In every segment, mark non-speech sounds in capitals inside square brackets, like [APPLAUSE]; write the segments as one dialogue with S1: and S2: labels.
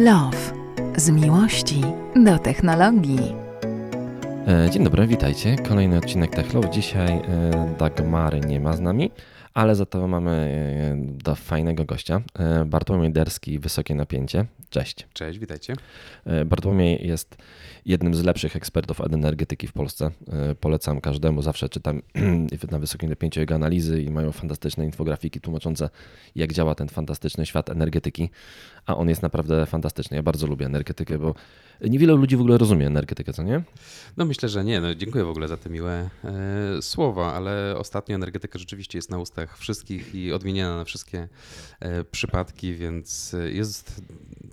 S1: Love. Z miłości do technologii.
S2: E, Dzień dobry, witajcie. Kolejny odcinek Tech Love. Dzisiaj e, Dagmary nie ma z nami, ale za to mamy e, do fajnego gościa. E, Bartłomiej Derski, Wysokie Napięcie. Cześć.
S3: Cześć, witajcie.
S2: E, Bartłomiej jest jednym z lepszych ekspertów od energetyki w Polsce. Polecam każdemu, zawsze czytam [CLEARS THROAT] na Wysokim Napięciu jego analizy i mają fantastyczne infografiki tłumaczące, jak działa ten fantastyczny świat energetyki, a on jest naprawdę fantastyczny. Ja bardzo lubię energetykę, bo niewiele ludzi w ogóle rozumie energetykę, co nie?
S3: No myślę, że nie. No, dziękuję w ogóle za te miłe e, słowa, ale ostatnio energetyka rzeczywiście jest na ustach wszystkich i odmieniana na wszystkie e, przypadki, więc e, jest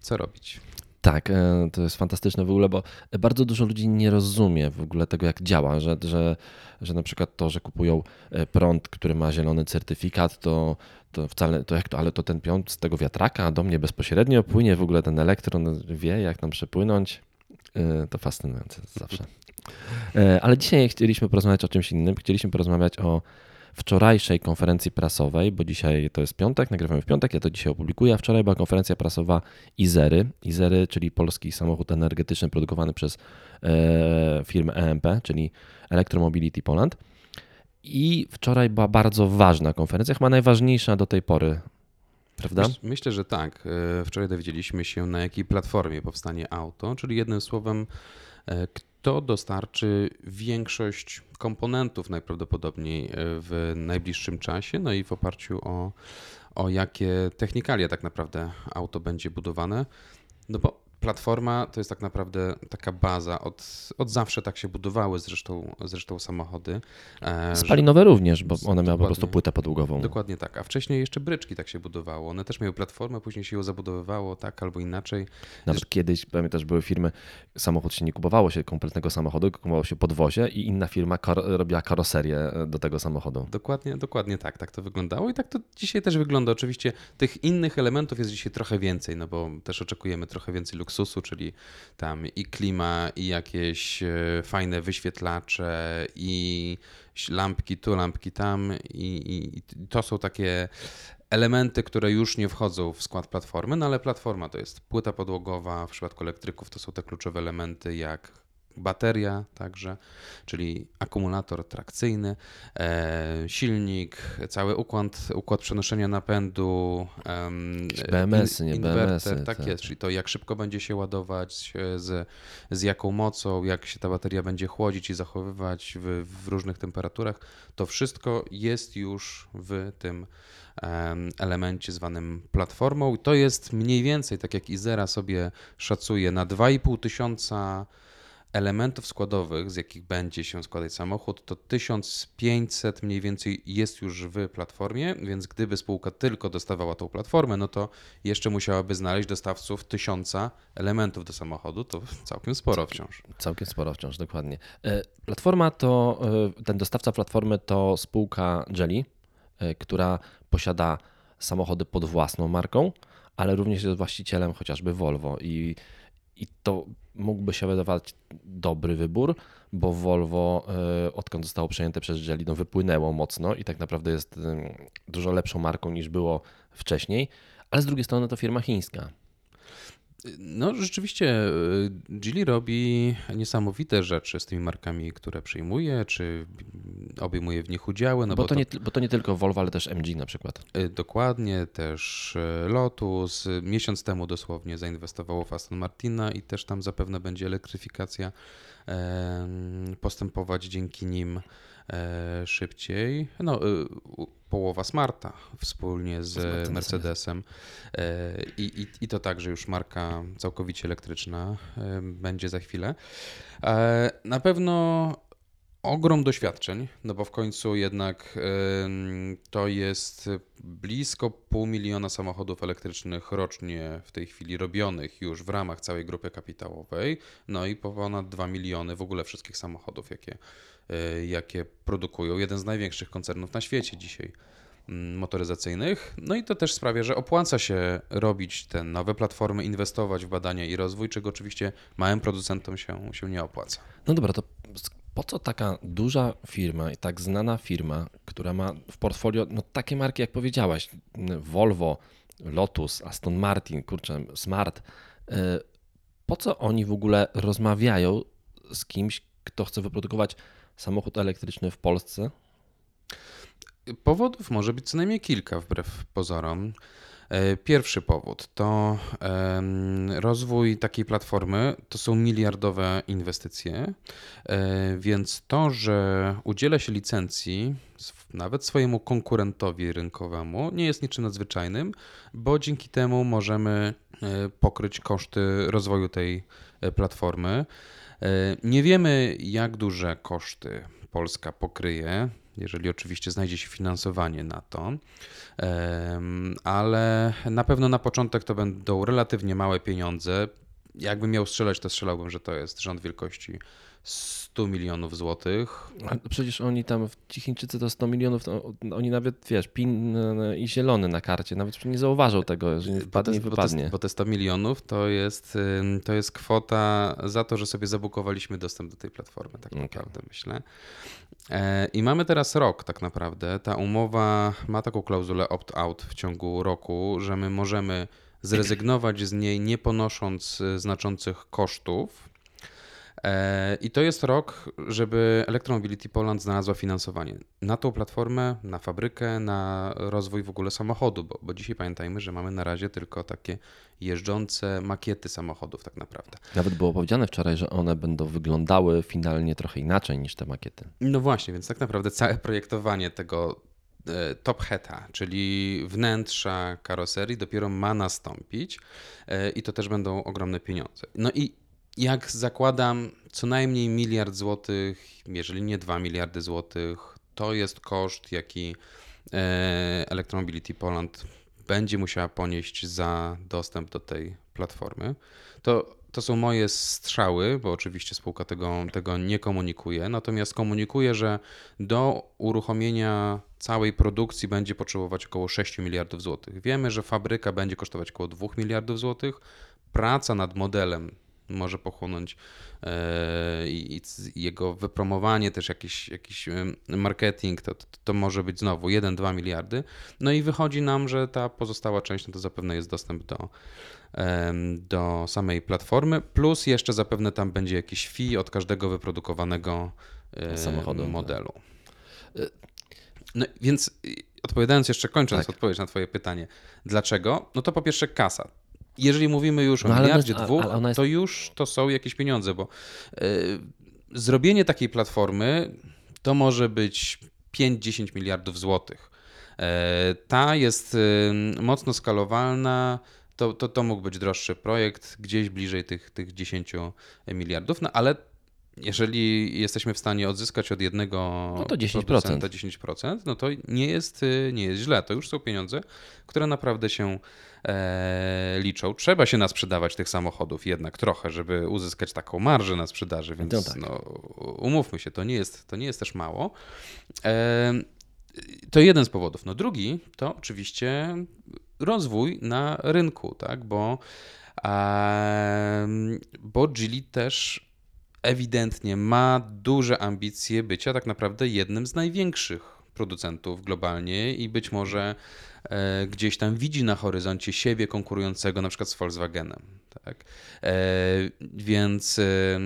S3: co robić.
S2: Tak, e, to jest fantastyczne w ogóle, bo bardzo dużo ludzi nie rozumie w ogóle tego, jak działa, że, że, że na przykład to, że kupują e, prąd, który ma zielony certyfikat, to, to wcale, to jak to, ale to ten prąd z tego wiatraka do mnie bezpośrednio płynie, w ogóle ten elektron wie, jak tam przepłynąć. E, To fascynujące zawsze. Ale dzisiaj chcieliśmy porozmawiać o czymś innym. Chcieliśmy porozmawiać o wczorajszej konferencji prasowej, bo dzisiaj to jest piątek, nagrywamy w piątek, ja to dzisiaj opublikuję, a wczoraj była konferencja prasowa Izery. Izery, czyli polski samochód energetyczny produkowany przez e, firmę EMP, czyli Electromobility Poland. I wczoraj była bardzo ważna konferencja, chyba najważniejsza do tej pory, prawda?
S3: Myśl, myślę, że tak. E, Wczoraj dowiedzieliśmy się, na jakiej platformie powstanie auto, czyli jednym słowem, kto dostarczy większość komponentów najprawdopodobniej e, w najbliższym czasie, no i w oparciu o, o jakie technikalia tak naprawdę auto będzie budowane. No bo platforma to jest tak naprawdę taka baza. Od, od zawsze tak się budowały zresztą, zresztą samochody. e, że-
S2: Spalinowe również, bo one miały po prostu płytę podłogową.
S3: Dokładnie tak. A wcześniej jeszcze bryczki tak się budowało. One też miały platformę, później się ją zabudowywało tak albo inaczej.
S2: Nawet kiedyś, pamiętasz, były firmy, samochód się nie kupowało się kompletnego samochodu, kupowało się podwozie i inna firma kar- robiła karoserię e, do tego samochodu.
S3: Dokładnie, dokładnie tak. Tak to wyglądało i tak to dzisiaj też wygląda. Oczywiście tych innych elementów jest dzisiaj trochę więcej, no bo też oczekujemy trochę więcej luksusu, czyli tam i klima, i jakieś e, fajne wyświetlacze, i lampki tu, lampki tam i, i, i to są takie elementy, które już nie wchodzą w skład platformy, no ale platforma to jest płyta podłogowa, w przypadku elektryków to są te kluczowe elementy jak bateria także, czyli akumulator trakcyjny, e, silnik, cały układ, układ przenoszenia napędu, em,
S2: Jakieś BMS-y, nie
S3: inwerter,
S2: BMS-y,
S3: tak
S2: tak.
S3: jest, czyli to jak szybko będzie się ładować, e, z, z jaką mocą, jak się ta bateria będzie chłodzić i zachowywać w, w różnych temperaturach, to wszystko jest już w tym em, elemencie zwanym platformą. I to jest mniej więcej, tak jak Izera sobie szacuje, na 2,5 tysiąca elementów składowych, z jakich będzie się składać samochód, to 1500 mniej więcej jest już w platformie, więc gdyby spółka tylko dostawała tą platformę, no to jeszcze musiałaby znaleźć dostawców tysiąca elementów do samochodu, to całkiem sporo wciąż.
S2: Całkiem sporo wciąż, dokładnie. E, Platforma to, e, ten dostawca platformy to spółka Jelly, e, która posiada samochody pod własną marką, ale również jest właścicielem chociażby Volvo i, i to mógłby się wydawać dobry wybór, bo Volvo e, odkąd zostało przejęte przez Jelly, no wypłynęło mocno i tak naprawdę jest dużo lepszą marką niż było wcześniej, ale z drugiej strony to firma chińska.
S3: No, rzeczywiście, y, Geely robi niesamowite rzeczy z tymi markami, które przyjmuje, czy obejmuje w nich udziały. No
S2: bo, to nie, ty- bo to nie tylko Volvo, ale też MG na przykład.
S3: Y, Dokładnie, też y, Lotus. Miesiąc temu dosłownie zainwestowało w Aston Martina i też tam zapewne będzie elektryfikacja postępować dzięki nim e, szybciej. No, połowa Smarta wspólnie z
S2: Mercedesem.
S3: Mercedesem E, i, i, i to także już marka całkowicie elektryczna e, będzie za chwilę. E, Na pewno ogrom doświadczeń, no bo w końcu jednak to jest blisko pół miliona samochodów elektrycznych rocznie w tej chwili robionych już w ramach całej grupy kapitałowej, no i po ponad 2 miliony w ogóle wszystkich samochodów, jakie, e, jakie produkują. Jeden z największych koncernów na świecie dzisiaj mm, motoryzacyjnych. No i to też sprawia, że opłaca się robić te nowe platformy, inwestować w badania i rozwój, czego oczywiście małym producentom się, się nie opłaca.
S2: No dobra, to po co taka duża firma i tak znana firma, która ma w portfolio no, takie marki, jak powiedziałaś, Volvo, Lotus, Aston Martin, kurczę, Smart, E, po co oni w ogóle rozmawiają z kimś, kto chce wyprodukować samochód elektryczny w Polsce?
S3: Powodów może być co najmniej kilka, wbrew pozorom. E, pierwszy powód to rozwój takiej platformy to są miliardowe inwestycje, e, więc to, że udziela się licencji nawet swojemu konkurentowi rynkowemu nie jest niczym nadzwyczajnym, bo dzięki temu możemy e, pokryć koszty rozwoju tej platformy. Nie wiemy, jak duże koszty Polska pokryje jeżeli oczywiście znajdzie się finansowanie na to. Ale na pewno na początek to będą relatywnie małe pieniądze. Jakbym miał strzelać, to strzelałbym, że to jest rząd wielkości 100 milionów złotych.
S2: Przecież oni tam, Chińczycy to 100 milionów, to oni nawet, wiesz, pin i zielony na karcie, nawet nie zauważą tego, że nie wpadnie i wypadnie.
S3: Bo te, bo te 100 milionów to jest, to jest kwota za to, że sobie zabukowaliśmy dostęp do tej platformy, tak okay. naprawdę myślę. E, I mamy teraz rok tak naprawdę. Ta umowa ma taką klauzulę opt-out w ciągu roku, że my możemy zrezygnować z niej nie ponosząc e, znaczących kosztów. E, I to jest rok, żeby Electromobility Poland znalazła finansowanie na tą platformę, na fabrykę, na rozwój w ogóle samochodu, bo, bo dzisiaj pamiętajmy, że mamy na razie tylko takie jeżdżące makiety samochodów tak naprawdę.
S2: Nawet było powiedziane wczoraj, że one będą wyglądały finalnie trochę inaczej niż te makiety.
S3: No właśnie, więc tak naprawdę całe projektowanie tego top heta, czyli wnętrza karoserii dopiero ma nastąpić e, i to też będą ogromne pieniądze. No i jak zakładam, co najmniej miliard złotych, jeżeli nie 2 miliardy złotych, to jest koszt, jaki e, Electromobility Poland będzie musiała ponieść za dostęp do tej platformy. To, to są moje strzały, bo oczywiście spółka tego, tego nie komunikuje, natomiast komunikuje, że do uruchomienia całej produkcji będzie potrzebować około 6 miliardów złotych. Wiemy, że fabryka będzie kosztować około 2 miliardów złotych. Praca nad modelem może pochłonąć e, i, jego wypromowanie, też jakiś, jakiś marketing, to, to, to może być znowu 1-2 miliardy. No i wychodzi nam, że ta pozostała część no to zapewne jest dostęp do, do samej platformy, plus jeszcze zapewne tam będzie jakiś fee od każdego wyprodukowanego samochodu modelu. No więc odpowiadając jeszcze, kończąc tak. odpowiedź na Twoje pytanie, dlaczego? No to po pierwsze kasa jeżeli mówimy już o no, miliardzie jest, dwóch, jest... to już to są jakieś pieniądze, bo y, zrobienie takiej platformy to może być 5-10 miliardów złotych. E, ta jest y, mocno skalowalna. To, to, to mógł być droższy projekt, gdzieś bliżej tych, tych 10 miliardów, no ale jeżeli jesteśmy w stanie odzyskać od jednego
S2: no to 10%.
S3: 10%, no to nie jest, y, nie jest źle. To już są pieniądze, które naprawdę się e, liczą. Trzeba się na sprzedawać tych samochodów jednak trochę, żeby uzyskać taką marżę na sprzedaży, więc no tak. no, umówmy się, to nie jest, to nie jest też mało. E, to jeden z powodów. No drugi to oczywiście rozwój na rynku, tak, bo, e, bo Geely też ewidentnie ma duże ambicje bycia tak naprawdę jednym z największych producentów globalnie i być może e, gdzieś tam widzi na horyzoncie siebie konkurującego na przykład z Volkswagenem. Tak? E, więc e,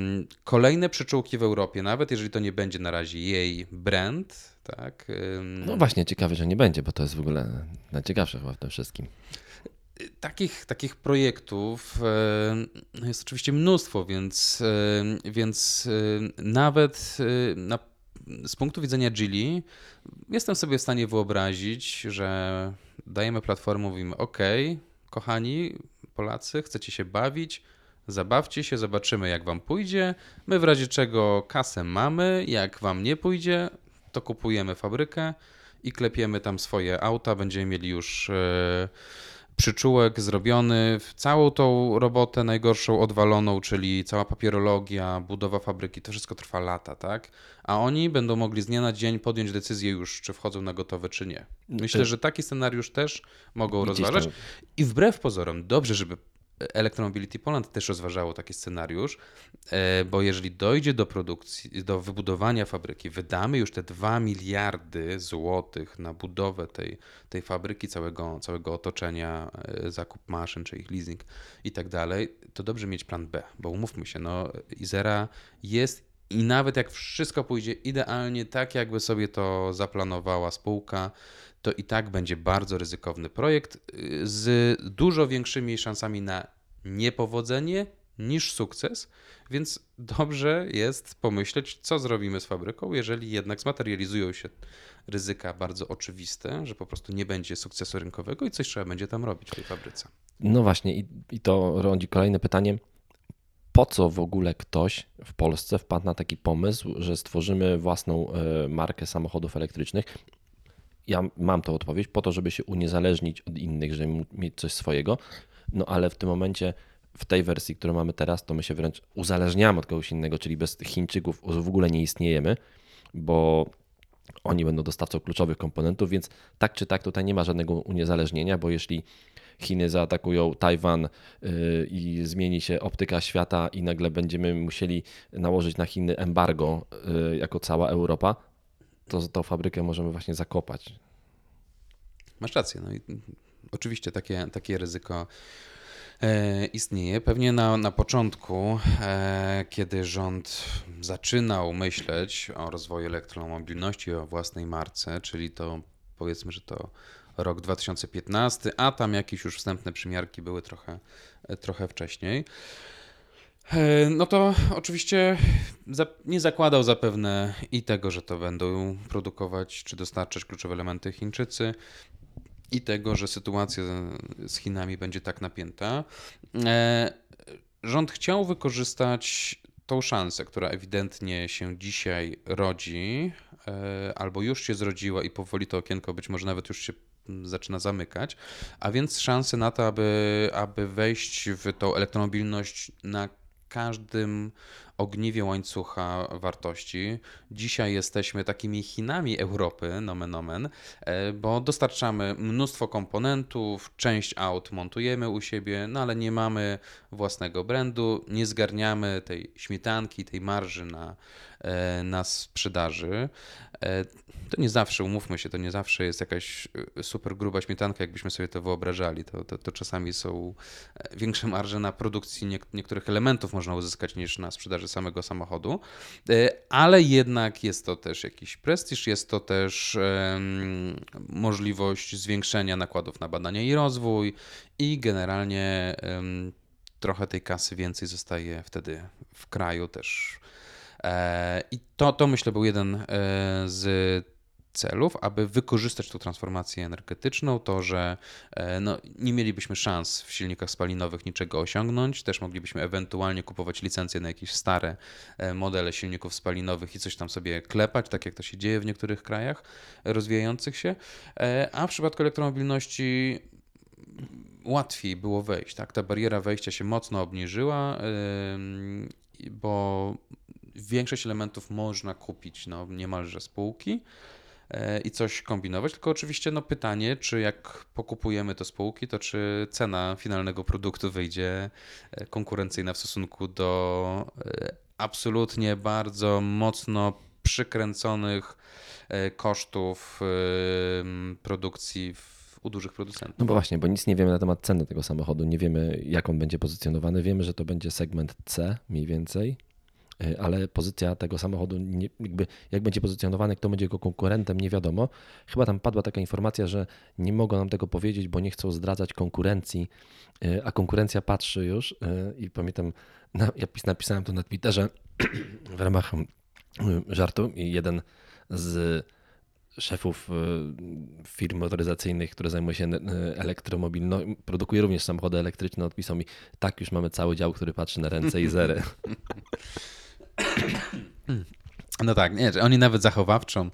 S3: kolejne przyczółki w Europie, nawet jeżeli to nie będzie na razie jej brand, tak?
S2: No właśnie, ciekawe, że nie będzie, bo to jest w ogóle najciekawsze chyba w tym wszystkim.
S3: Takich, takich projektów e, jest oczywiście mnóstwo, więc, e, więc e, nawet na, z punktu widzenia Gili jestem sobie w stanie wyobrazić, że dajemy platformę, mówimy OK, kochani Polacy, chcecie się bawić, zabawcie się, zobaczymy jak wam pójdzie. My w razie czego kasę mamy, jak wam nie pójdzie, to kupujemy fabrykę i klepiemy tam swoje auta, będziemy mieli już przyczółek zrobiony, całą tą robotę najgorszą odwaloną, czyli cała papierologia, budowa fabryki, to wszystko trwa lata, tak? A oni będą mogli z dnia na dzień podjąć decyzję już, czy wchodzą na gotowe, czy nie. Myślę, że taki scenariusz też mogą rozważać. I wbrew pozorom, dobrze, żeby Electromobility Poland też rozważało taki scenariusz, e, bo jeżeli dojdzie do produkcji, do wybudowania fabryki, wydamy już te 2 miliardy złotych na budowę tej, tej fabryki, całego, całego otoczenia, e, zakup maszyn, czy ich leasing i tak dalej, to dobrze mieć plan B, bo umówmy się, no Izera jest i nawet jak wszystko pójdzie idealnie tak, jakby sobie to zaplanowała spółka, to i tak będzie bardzo ryzykowny projekt y, z dużo większymi szansami na niepowodzenie niż sukces, więc dobrze jest pomyśleć, co zrobimy z fabryką, jeżeli jednak zmaterializują się ryzyka bardzo oczywiste, że po prostu nie będzie sukcesu rynkowego i coś trzeba będzie tam robić w tej fabryce.
S2: No właśnie, i, i to rodzi kolejne pytanie. Po co w ogóle ktoś w Polsce wpadł na taki pomysł, że stworzymy własną e, markę samochodów elektrycznych? Ja mam tą odpowiedź po to, żeby się uniezależnić od innych, żeby mieć coś swojego. No ale w tym momencie, w tej wersji, którą mamy teraz, to my się wręcz uzależniamy od kogoś innego, czyli bez Chińczyków w ogóle nie istniejemy, bo oni będą dostawcą kluczowych komponentów, więc tak czy tak tutaj nie ma żadnego uniezależnienia, bo jeśli Chiny zaatakują Tajwan y, i zmieni się optyka świata i nagle będziemy musieli nałożyć na Chiny embargo y, jako cała Europa, to tą fabrykę możemy właśnie zakopać.
S3: Masz rację. No i oczywiście takie, takie ryzyko e, istnieje. Pewnie na, na początku, e, kiedy rząd zaczynał myśleć o rozwoju elektromobilności, o własnej marce, czyli to powiedzmy, że to rok 2015, a tam jakieś już wstępne przymiarki były trochę, trochę wcześniej. E, no to oczywiście nie zakładał zapewne i tego, że to będą produkować czy dostarczać kluczowe elementy Chińczycy, i tego, że sytuacja z Chinami będzie tak napięta. E, rząd chciał wykorzystać tą szansę, która ewidentnie się dzisiaj rodzi, e, albo już się zrodziła i powoli to okienko być może nawet już się zaczyna zamykać, a więc szansę na to, aby, aby wejść w tą elektromobilność na każdym ogniwie łańcucha wartości. Dzisiaj jesteśmy takimi Chinami Europy, nomen omen, e, bo dostarczamy mnóstwo komponentów, część aut montujemy u siebie, no ale nie mamy własnego brandu, nie zgarniamy tej śmietanki, tej marży na, e, na sprzedaży. E, to nie zawsze, umówmy się, to nie zawsze jest jakaś super gruba śmietanka, jakbyśmy sobie to wyobrażali. To, to, to czasami są większe marże na produkcji niektórych elementów można uzyskać niż na sprzedaży samego samochodu, e, ale jednak jest to też jakiś prestiż, jest to też możliwość zwiększenia nakładów na badania i rozwój i generalnie trochę tej kasy więcej zostaje wtedy w kraju też. E, I to, to myślę był jeden e, z celów, aby wykorzystać tą transformację energetyczną, to, że e, no, nie mielibyśmy szans w silnikach spalinowych niczego osiągnąć, też moglibyśmy ewentualnie kupować licencje na jakieś stare e, modele silników spalinowych i coś tam sobie klepać, tak jak to się dzieje w niektórych krajach rozwijających się, e, a w przypadku elektromobilności łatwiej było wejść, tak? Ta bariera wejścia się mocno obniżyła, bo większość elementów można kupić no, niemalże spółki. E, i coś kombinować. Tylko oczywiście no, pytanie, czy jak pokupujemy to spółki, to czy cena finalnego produktu wyjdzie e, konkurencyjna w stosunku do e, absolutnie bardzo mocno przykręconych kosztów produkcji u dużych producentów.
S2: No bo właśnie, bo nic nie wiemy na temat ceny tego samochodu, nie wiemy jak on będzie pozycjonowany, wiemy, że to będzie segment C mniej więcej, E, ale pozycja tego samochodu, nie, jakby jak będzie pozycjonowany, kto będzie jego konkurentem, nie wiadomo. Chyba tam padła taka informacja, że nie mogą nam tego powiedzieć, bo nie chcą zdradzać konkurencji, e, a konkurencja patrzy już e, i pamiętam, ja napisałem to na Twitterze [CLEARS THROAT] w ramach żartu i jeden z szefów firm motoryzacyjnych, które zajmują się elektromobilnością, produkuje również samochody elektryczne, odpisał mi, tak, już mamy cały dział, który patrzy na ręce i zery. [LAUGHS] [CLEARS THROAT]
S3: No tak, nie, oni nawet zachowawczą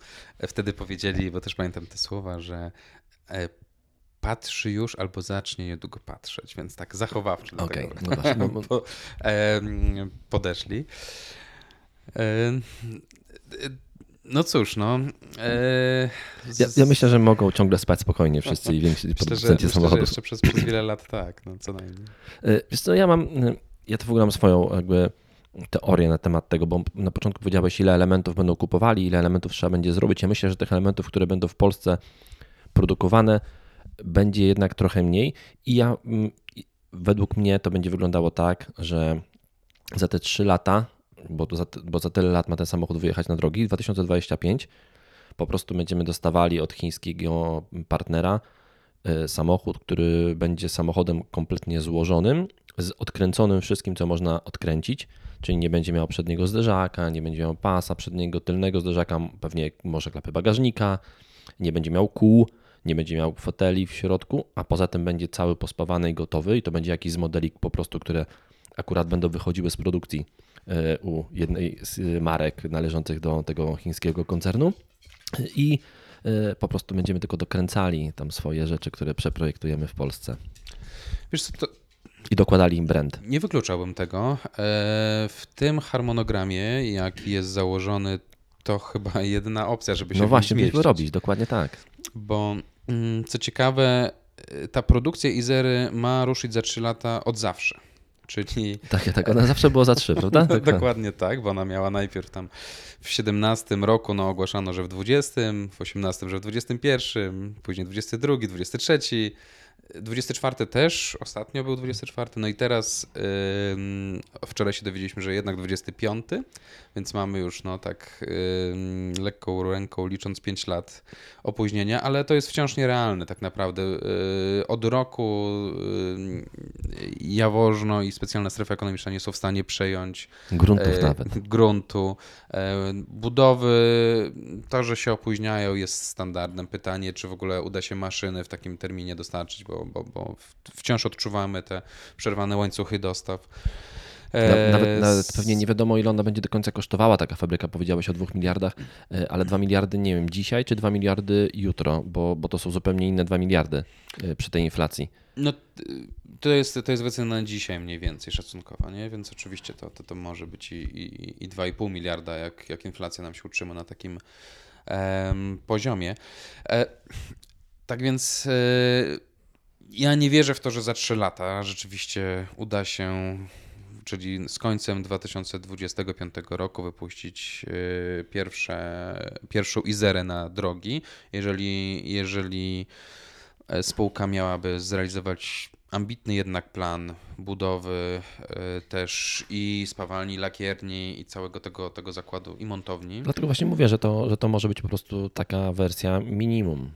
S3: wtedy powiedzieli, bo też pamiętam te słowa, że e, patrzy już albo zacznie niedługo patrzeć, więc tak zachowawczo do okay, tego no właśnie, no, [LAUGHS] bo... podeszli. No cóż, no. E,
S2: z... ja, ja, myślę, że mogą ciągle spać spokojnie wszyscy i więksi [LAUGHS] producenci samochodów.
S3: jeszcze przez, przez wiele lat tak, no co najmniej.
S2: E, wiesz co, ja mam, ja to w ogóle mam swoją jakby teorię na temat tego, bo na początku powiedziałeś, ile elementów będą kupowali, ile elementów trzeba będzie zrobić. Ja myślę, że tych elementów, które będą w Polsce produkowane, będzie jednak trochę mniej i ja według mnie to będzie wyglądało tak, że za te 3 lata, bo, za, bo za tyle lat ma ten samochód wyjechać na drogi, 2025 po prostu będziemy dostawali od chińskiego partnera e, samochód, który będzie samochodem kompletnie złożonym, z odkręconym wszystkim, co można odkręcić, czyli nie będzie miał przedniego zderzaka, nie będzie miał pasa przedniego, tylnego zderzaka, pewnie może klapy bagażnika, nie będzie miał kół, nie będzie miał foteli w środku, a poza tym będzie cały pospawany i gotowy i to będzie jakiś z modelik po prostu, które akurat będą wychodziły z produkcji e, u jednej z marek należących do tego chińskiego koncernu i e, po prostu będziemy tylko dokręcali tam swoje rzeczy, które przeprojektujemy w Polsce.
S3: Wiesz co, to...
S2: I dokładali im brand.
S3: Nie wykluczałbym tego. E, w tym harmonogramie, jaki jest założony, to chyba jedyna opcja, żeby się
S2: No właśnie, żeby robić, dokładnie tak.
S3: Bo Mm, co ciekawe, y, ta produkcja Izery ma ruszyć za 3 lata od zawsze. Czyli... [LAUGHS]
S2: Tak, tak, ona zawsze była za 3, prawda? [LAUGHS]
S3: Dokładnie tak, bo ona miała najpierw tam w 17 roku, no ogłaszano, że w 20, w 18, że w 21, później 22, 23, 24 też, ostatnio był 24, no i teraz yy, wczoraj się dowiedzieliśmy, że jednak 25, więc mamy już no tak yy, lekką ręką licząc 5 lat opóźnienia, ale to jest wciąż nierealne tak naprawdę. Yy, od roku y, Jaworzno i specjalna strefa ekonomiczna nie są w stanie przejąć
S2: gruntów e, nawet. [LAUGHS]
S3: gruntu. E, budowy, to, że się opóźniają jest standardem. Pytanie, czy w ogóle uda się maszyny w takim terminie dostarczyć, bo, bo, bo wciąż odczuwamy te przerwane łańcuchy dostaw.
S2: E, nawet, nawet, pewnie nie wiadomo, ile ona będzie do końca kosztowała taka fabryka. Powiedziałeś o dwóch miliardach, e, ale dwa miliardy, nie wiem, dzisiaj czy dwa miliardy jutro, bo, bo to są zupełnie inne dwa miliardy e, przy tej inflacji.
S3: No, to jest, to jest wycena dzisiaj mniej więcej szacunkowa, nie? więc oczywiście to, to, to może być i, i, i 2,5 miliarda, jak, jak inflacja nam się utrzyma na takim um, poziomie. E, tak więc e, ja nie wierzę w to, że za 3 lata rzeczywiście uda się czyli z końcem 2025 roku wypuścić e, pierwsze, pierwszą Izerę na drogi. Jeżeli, jeżeli e, spółka miałaby zrealizować ambitny jednak plan budowy e, też i spawalni, lakierni i całego tego, tego zakładu i montowni.
S2: Dlatego właśnie mówię, że to, że to może być po prostu taka wersja minimum.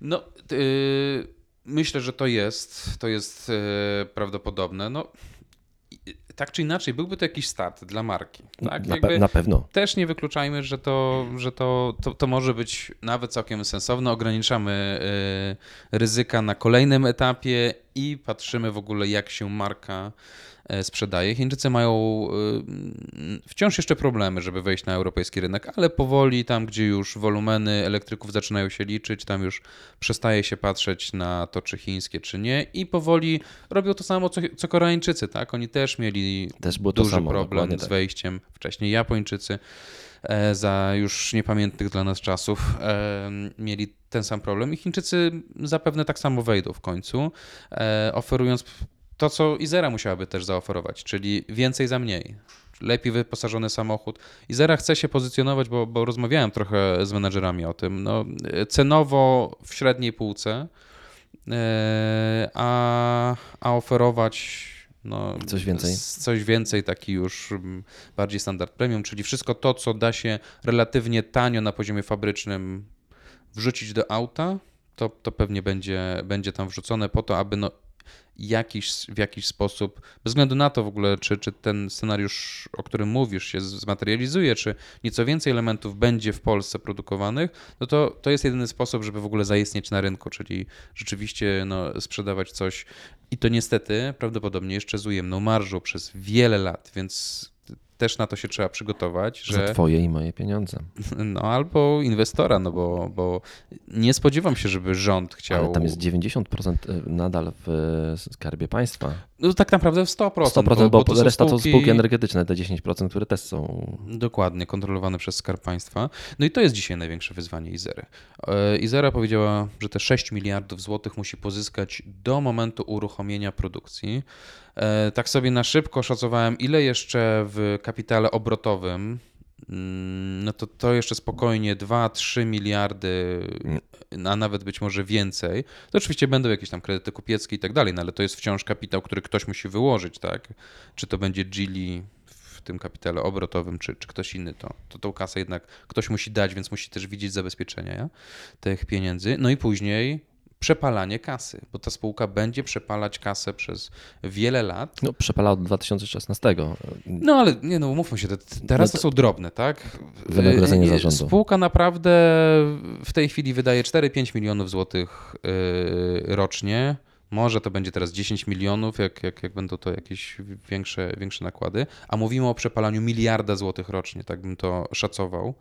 S3: No, yy, myślę, że to jest, to jest yy, prawdopodobne. No, tak czy inaczej, byłby to jakiś start dla marki. Tak?
S2: Na, pe na, pewno.
S3: Też nie wykluczajmy, że, to, że to, to, to może być nawet całkiem sensowne. Ograniczamy y, ryzyka na kolejnym etapie i patrzymy w ogóle, jak się marka E, sprzedaje. Chińczycy mają e, wciąż jeszcze problemy, żeby wejść na europejski rynek, ale powoli tam, gdzie już wolumeny elektryków zaczynają się liczyć, tam już przestaje się patrzeć na to, czy chińskie, czy nie i powoli robią to samo, co, co Koreańczycy, tak? Oni też mieli też duży samo, problem z tak. wejściem, tak. wcześniej Japończycy e, za już niepamiętnych dla nas czasów mieli ten sam problem i Chińczycy zapewne tak samo wejdą w końcu, oferując to, co Izera musiałaby też zaoferować, czyli więcej za mniej. Lepiej wyposażony samochód. Izera chce się pozycjonować, bo, bo rozmawiałem trochę z menedżerami o tym. No, cenowo w średniej półce, e, a, a oferować no,
S2: coś więcej.
S3: Coś więcej, taki już bardziej standard premium, czyli wszystko to, co da się relatywnie tanio na poziomie fabrycznym wrzucić do auta, to, to pewnie będzie, będzie tam wrzucone po to, aby no, jakiś, w jakiś sposób, bez względu na to w ogóle, czy, czy ten scenariusz, o którym mówisz, się zmaterializuje, czy nieco więcej elementów będzie w Polsce produkowanych, no to to jest jedyny sposób, żeby w ogóle zaistnieć na rynku, czyli rzeczywiście no, sprzedawać coś. I to niestety prawdopodobnie jeszcze z ujemną marżą przez wiele lat, więc też na to się trzeba przygotować. Że...
S2: Za twoje i moje pieniądze. [LAUGHS]
S3: No albo inwestora, no bo, bo nie spodziewam się, żeby rząd chciał...
S2: Ale tam jest 90% e, nadal w skarbie państwa.
S3: No tak naprawdę w 100%.
S2: 100%, bo,
S3: bo, to
S2: reszta
S3: są
S2: to spółki energetyczne, te 10%, które też są.
S3: Dokładnie, kontrolowane przez Skarb Państwa. No i to jest dzisiaj największe wyzwanie Izery. E, Izera powiedziała, że te 6 miliardów złotych musi pozyskać do momentu uruchomienia produkcji. E, tak sobie na szybko szacowałem, ile jeszcze w kapitale obrotowym no to to jeszcze spokojnie 2-3 miliardy, a nawet być może więcej. To oczywiście będą jakieś tam kredyty kupieckie i tak dalej, no ale to jest wciąż kapitał, który ktoś musi wyłożyć, tak? Czy to będzie Gili w tym kapitale obrotowym, czy, czy ktoś inny, to, to tą kasę jednak ktoś musi dać, więc musi też widzieć zabezpieczenia ja? tych pieniędzy. No i później przepalanie kasy, bo ta spółka będzie przepalać kasę przez wiele lat.
S2: No, przepalała od 2016.
S3: No ale nie no, umówmy się, te, teraz to są drobne, tak?
S2: Wynagrodzenie
S3: Y,
S2: zarządu.
S3: Spółka naprawdę w tej chwili wydaje 4-5 milionów złotych y, rocznie. Może to będzie teraz 10 milionów, jak, jak, jak będą to jakieś większe, większe nakłady. A mówimy o przepalaniu miliarda złotych rocznie, tak bym to szacował.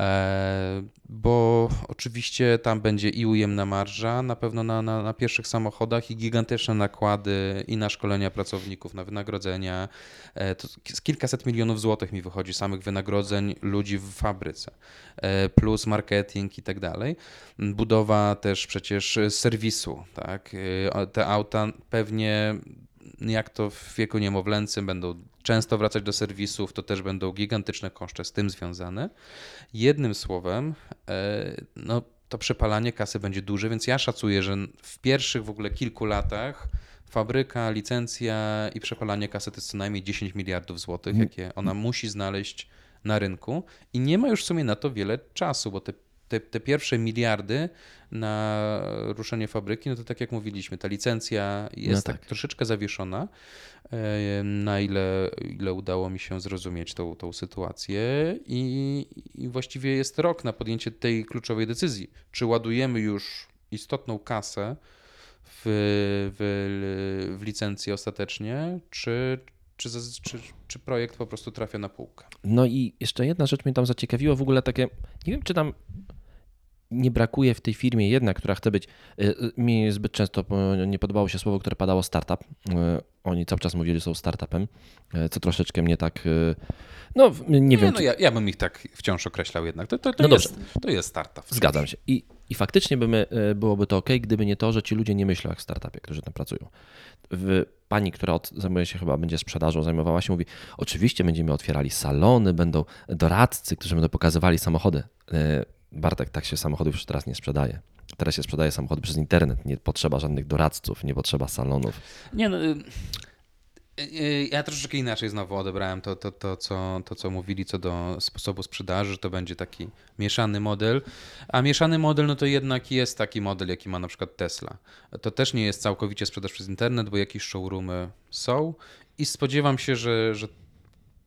S3: E, bo oczywiście tam będzie i ujemna marża, na pewno na, na, na pierwszych samochodach i gigantyczne nakłady i na szkolenia pracowników, na wynagrodzenia. E, to kilkaset milionów złotych mi wychodzi samych wynagrodzeń ludzi w fabryce, e, plus marketing i tak dalej. Budowa też przecież serwisu, tak? Te auta pewnie jak to w wieku niemowlęcym będą często wracać do serwisów, to też będą gigantyczne koszty z tym związane. Jednym słowem, e, no, to przepalanie kasy będzie duże, więc ja szacuję, że w pierwszych w ogóle kilku latach fabryka, licencja i przepalanie kasy to jest co najmniej 10 miliardów złotych, jakie ona musi znaleźć na rynku i nie ma już w sumie na to wiele czasu, bo te te, te, pierwsze miliardy na ruszenie fabryki, no to tak jak mówiliśmy, ta licencja jest
S2: No
S3: tak.
S2: tak.
S3: troszeczkę zawieszona, e, na ile, ile udało mi się zrozumieć tą, tą sytuację i, i właściwie jest rok na podjęcie tej kluczowej decyzji. Czy ładujemy już istotną kasę w, w, w licencję ostatecznie, czy, czy, czy, czy projekt po prostu trafia na półkę?
S2: No i jeszcze jedna rzecz mnie tam zaciekawiła, w ogóle takie, nie wiem czy tam nie brakuje w tej firmie jedna, która chce być, y, y, mi zbyt często y, nie podobało się słowo, które padało startup. Oni cały czas mówili, że są startupem, co troszeczkę mnie tak, no nie,
S3: Nie,
S2: wiem,
S3: no
S2: czy,
S3: ja, ja bym ich tak wciąż określał jednak. To, to, to,
S2: No
S3: jest, to jest startup.
S2: Zgadzam się. I, i faktycznie by byłoby to ok, gdyby nie to, że ci ludzie nie myślą jak w startupie, którzy tam pracują. W, pani, która od, zajmuje się chyba, będzie sprzedażą, zajmowała się, mówi, oczywiście będziemy otwierali salony, będą doradcy, którzy będą pokazywali samochody. Bartek, tak się samochodów już teraz nie sprzedaje. Teraz się sprzedaje samochody przez internet, nie potrzeba żadnych doradców, nie potrzeba salonów.
S3: Nie no, y, y, ja troszeczkę inaczej znowu odebrałem to, to, to, co, to, co mówili co do sposobu sprzedaży, że to będzie taki mieszany model. A mieszany model, no to jednak jest taki model, jaki ma na przykład Tesla. To też nie jest całkowicie sprzedaż przez internet, bo jakieś showroomy są i spodziewam się, że, że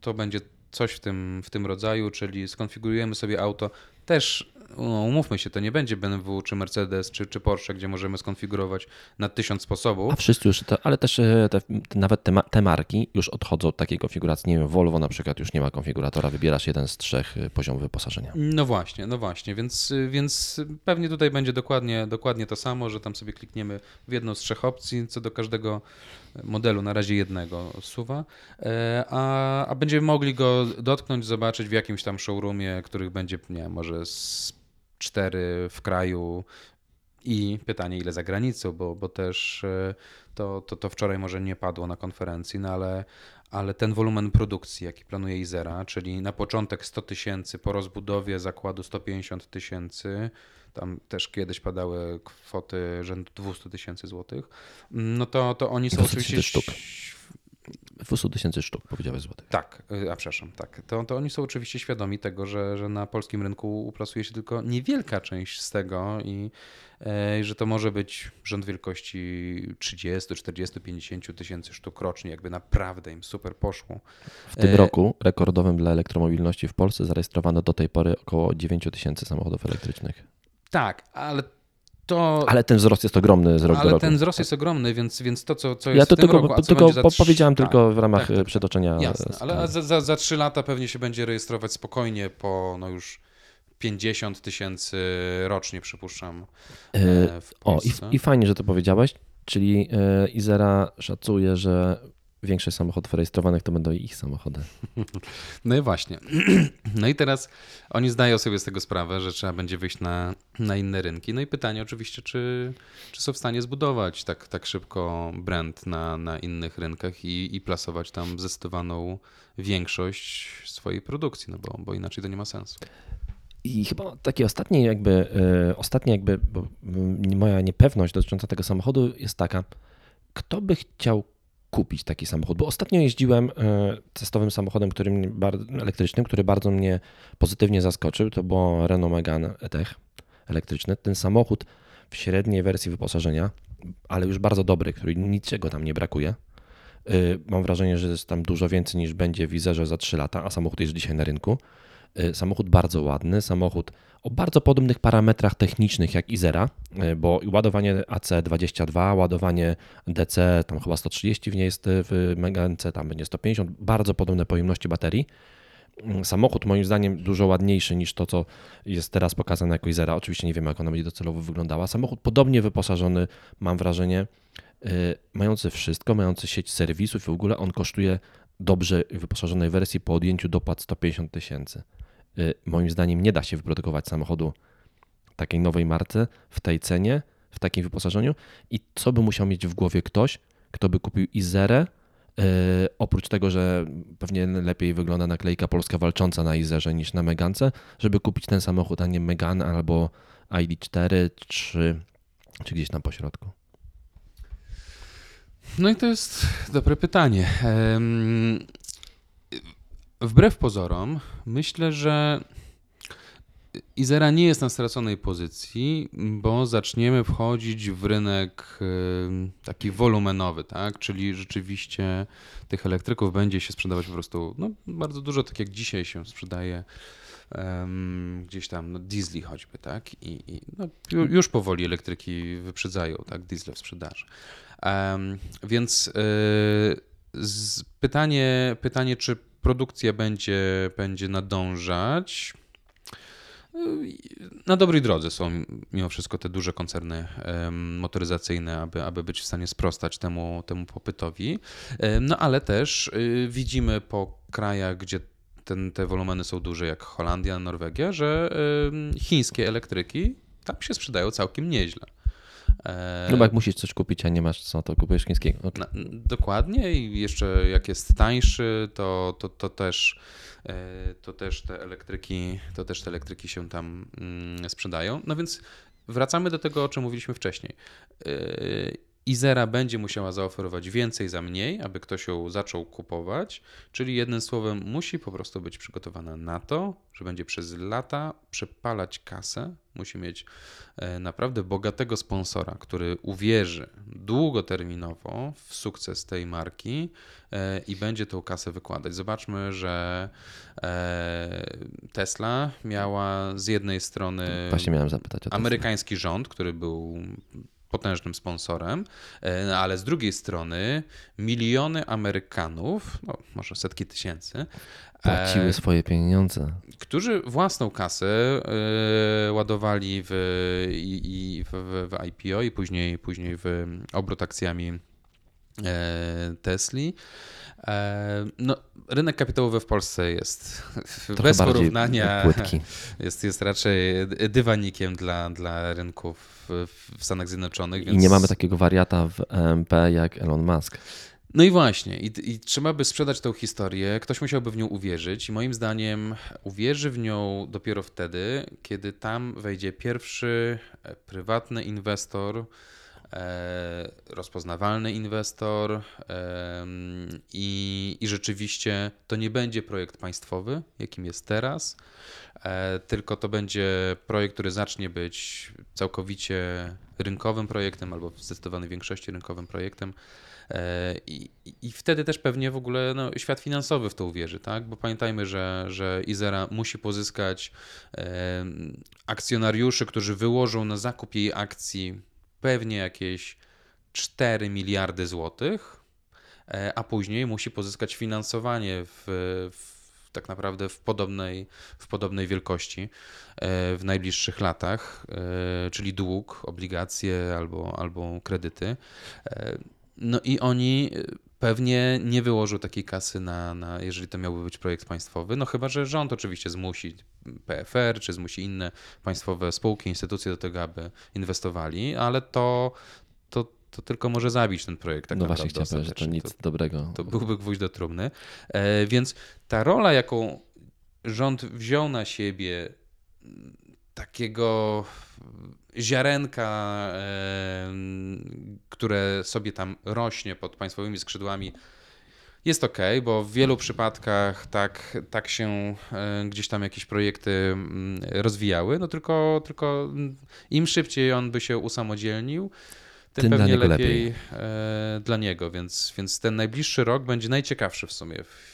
S3: to będzie coś w tym, w tym rodzaju, czyli skonfigurujemy sobie auto. Też, no, umówmy się, to nie będzie BMW, czy Mercedes, czy, czy Porsche, gdzie możemy skonfigurować na tysiąc sposobów.
S2: A wszyscy już, to, ale też e, te, nawet te, te marki już odchodzą od takiej konfiguracji. Nie wiem, Volvo na przykład już nie ma konfiguratora, wybierasz jeden z trzech e, poziomów wyposażenia.
S3: No właśnie, no właśnie, więc, więc pewnie tutaj będzie dokładnie, dokładnie to samo, że tam sobie klikniemy w jedną z trzech opcji, co do każdego modelu, na razie jednego suwa, e, a, a będziemy mogli go dotknąć, zobaczyć w jakimś tam showroomie, których będzie, nie wiem, może z cztery w kraju. I pytanie, ile za granicą, bo, bo też e, to, to, to wczoraj może nie padło na konferencji, no ale, ale ten wolumen produkcji, jaki planuje Izera, czyli na początek 100 tysięcy, po rozbudowie zakładu 150 tysięcy, tam też kiedyś padały kwoty rzędu 200 tysięcy złotych, no to, to oni są
S2: 200
S3: oczywiście...
S2: sztuk. 200 tysięcy sztuk, powiedziałeś złotych.
S3: Tak, y, a przepraszam, tak. To, to oni są oczywiście świadomi tego, że, że na polskim rynku uplasuje się tylko niewielka część z tego i e, że to może być rząd wielkości 30, 40, 50 tysięcy sztuk rocznie, jakby naprawdę im super poszło.
S2: W tym
S3: E,
S2: roku rekordowym dla elektromobilności w Polsce zarejestrowano do tej pory około 9 tysięcy samochodów elektrycznych.
S3: Tak, ale to...
S2: Ale ten wzrost jest ogromny z roku do
S3: ale
S2: roku.
S3: ten wzrost jest ogromny, więc, więc to, co, co jest
S2: ja to
S3: w tym
S2: tylko,
S3: roku, a co
S2: tylko
S3: za
S2: powiedziałem
S3: tak,
S2: tylko w ramach
S3: tak, tak,
S2: e,
S3: tak.
S2: przytoczenia.
S3: Jasne, ale za, za, za 3 lata pewnie się będzie rejestrować spokojnie po no już 50 tysięcy rocznie, przypuszczam.
S2: E,
S3: e,
S2: O, i, i fajnie, że to powiedziałeś. Czyli Izera szacuje, że większość samochodów rejestrowanych to będą ich samochody. [LAUGHS]
S3: No i właśnie. [CLEARS THROAT] No i teraz oni zdają sobie z tego sprawę, że trzeba będzie wyjść na, na inne rynki. No i pytanie oczywiście, czy, czy są w stanie zbudować tak, tak szybko brand na, na innych rynkach i, i plasować tam zdecydowaną większość swojej produkcji, no bo, bo inaczej to nie ma sensu.
S2: I chyba takie ostatnie jakby, yy, ostatnie jakby, moja niepewność dotycząca tego samochodu jest taka, kto by chciał kupić taki samochód? Bo ostatnio jeździłem yy, testowym samochodem który mnie, elektrycznym, który bardzo mnie pozytywnie zaskoczył. To było Renault Megane E-Tech elektryczny. Ten samochód w średniej wersji wyposażenia, ale już bardzo dobry, który niczego tam nie brakuje. Yy, mam wrażenie, że jest tam dużo więcej niż będzie w Wizerze za 3 lata, a samochód jest dzisiaj na rynku. Y, samochód bardzo ładny, samochód o bardzo podobnych parametrach technicznych jak Izera, y, bo ładowanie AC22, ładowanie DC, tam chyba 130 w niej jest y, w Megance, tam będzie 150, bardzo podobne pojemności baterii. Mm, samochód moim zdaniem dużo ładniejszy niż to, co jest teraz pokazane jako Izera. Oczywiście nie wiemy, jak ona będzie docelowo wyglądała. Samochód podobnie wyposażony, mam wrażenie, mający wszystko, mający sieć serwisów i w ogóle on kosztuje dobrze wyposażonej wersji po odjęciu dopłat 150 tysięcy. Y, moim zdaniem nie da się wyprodukować samochodu takiej nowej marce w tej cenie, w takim wyposażeniu i co by musiał mieć w głowie ktoś, kto by kupił Izerę, yy, oprócz tego, że pewnie lepiej wygląda naklejka polska walcząca na Izerze niż na Megance, żeby kupić ten samochód, a nie Megane albo ID4 czy, czy gdzieś tam pośrodku.
S3: No i to jest dobre pytanie. Wbrew pozorom, myślę, że Izera nie jest na straconej pozycji, bo zaczniemy wchodzić w rynek taki wolumenowy, tak? czyli rzeczywiście tych elektryków będzie się sprzedawać po prostu no, bardzo dużo, tak jak dzisiaj się sprzedaje um, gdzieś tam no, diesli choćby, tak? I, i no, już powoli elektryki wyprzedzają tak, diesle w sprzedaży. Um, więc yy, pytanie, pytanie, czy produkcja będzie, będzie nadążać. Na dobrej drodze są mimo wszystko te duże koncerny motoryzacyjne, aby, aby być w stanie sprostać temu, temu popytowi. No ale też y, widzimy po krajach, gdzie ten, te wolumeny są duże, jak Holandia, Norwegia, że chińskie elektryki tam się sprzedają całkiem nieźle.
S2: No bo jak musisz coś kupić, a nie masz co, to kupujesz chińskiego.
S3: No, dokładnie i jeszcze jak jest tańszy, to, to, to też e, to też te elektryki, to też te elektryki się tam mm, sprzedają. No więc wracamy do tego, o czym mówiliśmy wcześniej. Izera będzie musiała zaoferować więcej za mniej, aby ktoś ją zaczął kupować, czyli jednym słowem musi po prostu być przygotowana na to, że będzie przez lata przepalać kasę, musi mieć e, naprawdę bogatego sponsora, który uwierzy długoterminowo w sukces tej marki e, i będzie tą kasę wykładać. Zobaczmy, że e, Tesla miała z jednej strony amerykański rząd, który był potężnym sponsorem, e, ale z drugiej strony miliony Amerykanów, no może setki tysięcy,
S2: płaciły e, swoje pieniądze.
S3: Którzy własną kasę e, ładowali w, i, i w, w, IPO i później, później w obrót akcjami Tesli. No, rynek kapitałowy w Polsce jest Trochę bez porównania. [LAUGHS] Jest, jest raczej dywanikiem dla, dla rynków w Stanach Zjednoczonych.
S2: Więc... I nie mamy takiego wariata w EMP jak Elon Musk.
S3: No i właśnie, i, i, trzeba by sprzedać tę historię, ktoś musiałby w nią uwierzyć, i moim zdaniem uwierzy w nią dopiero wtedy, kiedy tam wejdzie pierwszy e, prywatny inwestor, rozpoznawalny inwestor, e, i, i rzeczywiście to nie będzie projekt państwowy, jakim jest teraz, E, tylko to będzie projekt, który zacznie być całkowicie rynkowym projektem albo w zdecydowanej większości rynkowym projektem. E, I, I, wtedy też pewnie w ogóle no, świat finansowy w to uwierzy, tak? Bo pamiętajmy, że, że Izera musi pozyskać e, akcjonariuszy, którzy wyłożą na zakup jej akcji pewnie jakieś 4 miliardy złotych, a później musi pozyskać finansowanie w, w tak naprawdę w podobnej, w podobnej wielkości w najbliższych latach, czyli dług, obligacje albo, albo kredyty. No i oni pewnie nie wyłożył takiej kasy na, na, jeżeli to miałby być projekt państwowy, no chyba, że rząd oczywiście zmusi PFR, czy zmusi inne państwowe spółki, instytucje do tego, aby inwestowali, ale to, to, to tylko może zabić ten projekt. Tak
S2: no właśnie chciałem powiedzieć, że to nic
S3: to,
S2: dobrego.
S3: To byłby gwóźdź do trumny. E, więc ta rola, jaką rząd wziął na siebie takiego ziarenka, które sobie tam rośnie pod państwowymi skrzydłami, jest ok, bo w wielu przypadkach tak, tak się gdzieś tam jakieś projekty mm, rozwijały, no tylko, tylko im szybciej on by się usamodzielnił, tym, tym pewnie lepiej, lepiej, e, dla niego, więc, więc ten najbliższy rok będzie najciekawszy w sumie w,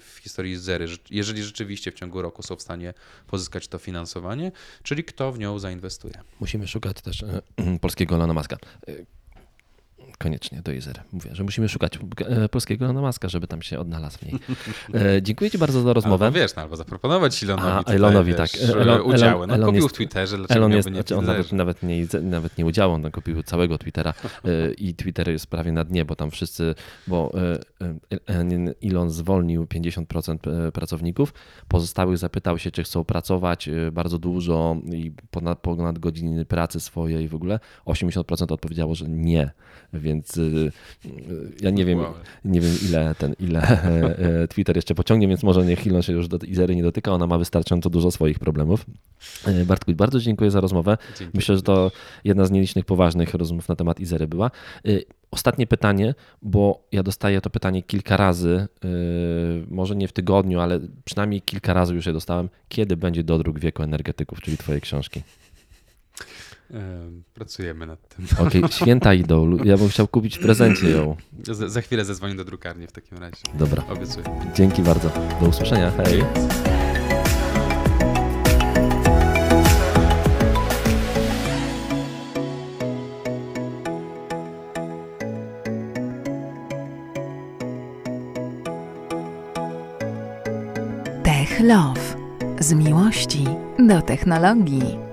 S3: w historii Zery, jeżeli rzeczywiście w ciągu roku są w stanie pozyskać to finansowanie, czyli kto w nią zainwestuje.
S2: Musimy szukać też e, [CLEARS THROAT] polskiego Elona Muska. E, koniecznie do Izery. Mówię, że musimy szukać e, polskiego Elona Muska, żeby tam się odnalazł w niej. E, [LAUGHS] dziękuję Ci bardzo za rozmowę.
S3: Albo wiesz, no, albo zaproponować Elonowi,
S2: A, Elonowi tak.
S3: Elon, udziały. No, Elon kupił jest, w Twitterze, dlaczego Elon jest, nie znaczy
S2: on nawet, nawet, nie, nawet nie udziału, on kupił całego Twittera [LAUGHS] e, i Twitter jest prawie na dnie, bo tam wszyscy, bo Elon zwolnił 50% pracowników, pozostałych zapytał się, czy chcą pracować bardzo dużo i ponad, ponad godziny pracy swojej w ogóle. 80% odpowiedziało, że nie więc y, y, ja nie wiem, nie wiem ile ten, ile [LAUGHS] e, Twitter jeszcze pociągnie, więc może niech Elon się już do Izery nie dotyka, ona ma wystarczająco dużo swoich problemów. E, Bartku, bardzo dziękuję za rozmowę. Dzięki. Myślę, że to jedna z nielicznych poważnych rozmów na temat Izery była. E, ostatnie pytanie, bo ja dostaję to pytanie kilka razy, może nie w tygodniu, ale przynajmniej kilka razy już je dostałem. Kiedy będzie dodruk wieku energetyków, czyli Twojej książki?
S3: Pracujemy nad tym. [LAUGHS]
S2: Okej, okay, święta idol. Ja bym chciał kupić w prezencie ją.
S3: Za, za chwilę zadzwonię do drukarni w takim razie.
S2: Dobra.
S3: Obiecuję.
S2: Dzięki bardzo. Do usłyszenia. Hej.
S1: Tech Love. Z miłości do technologii.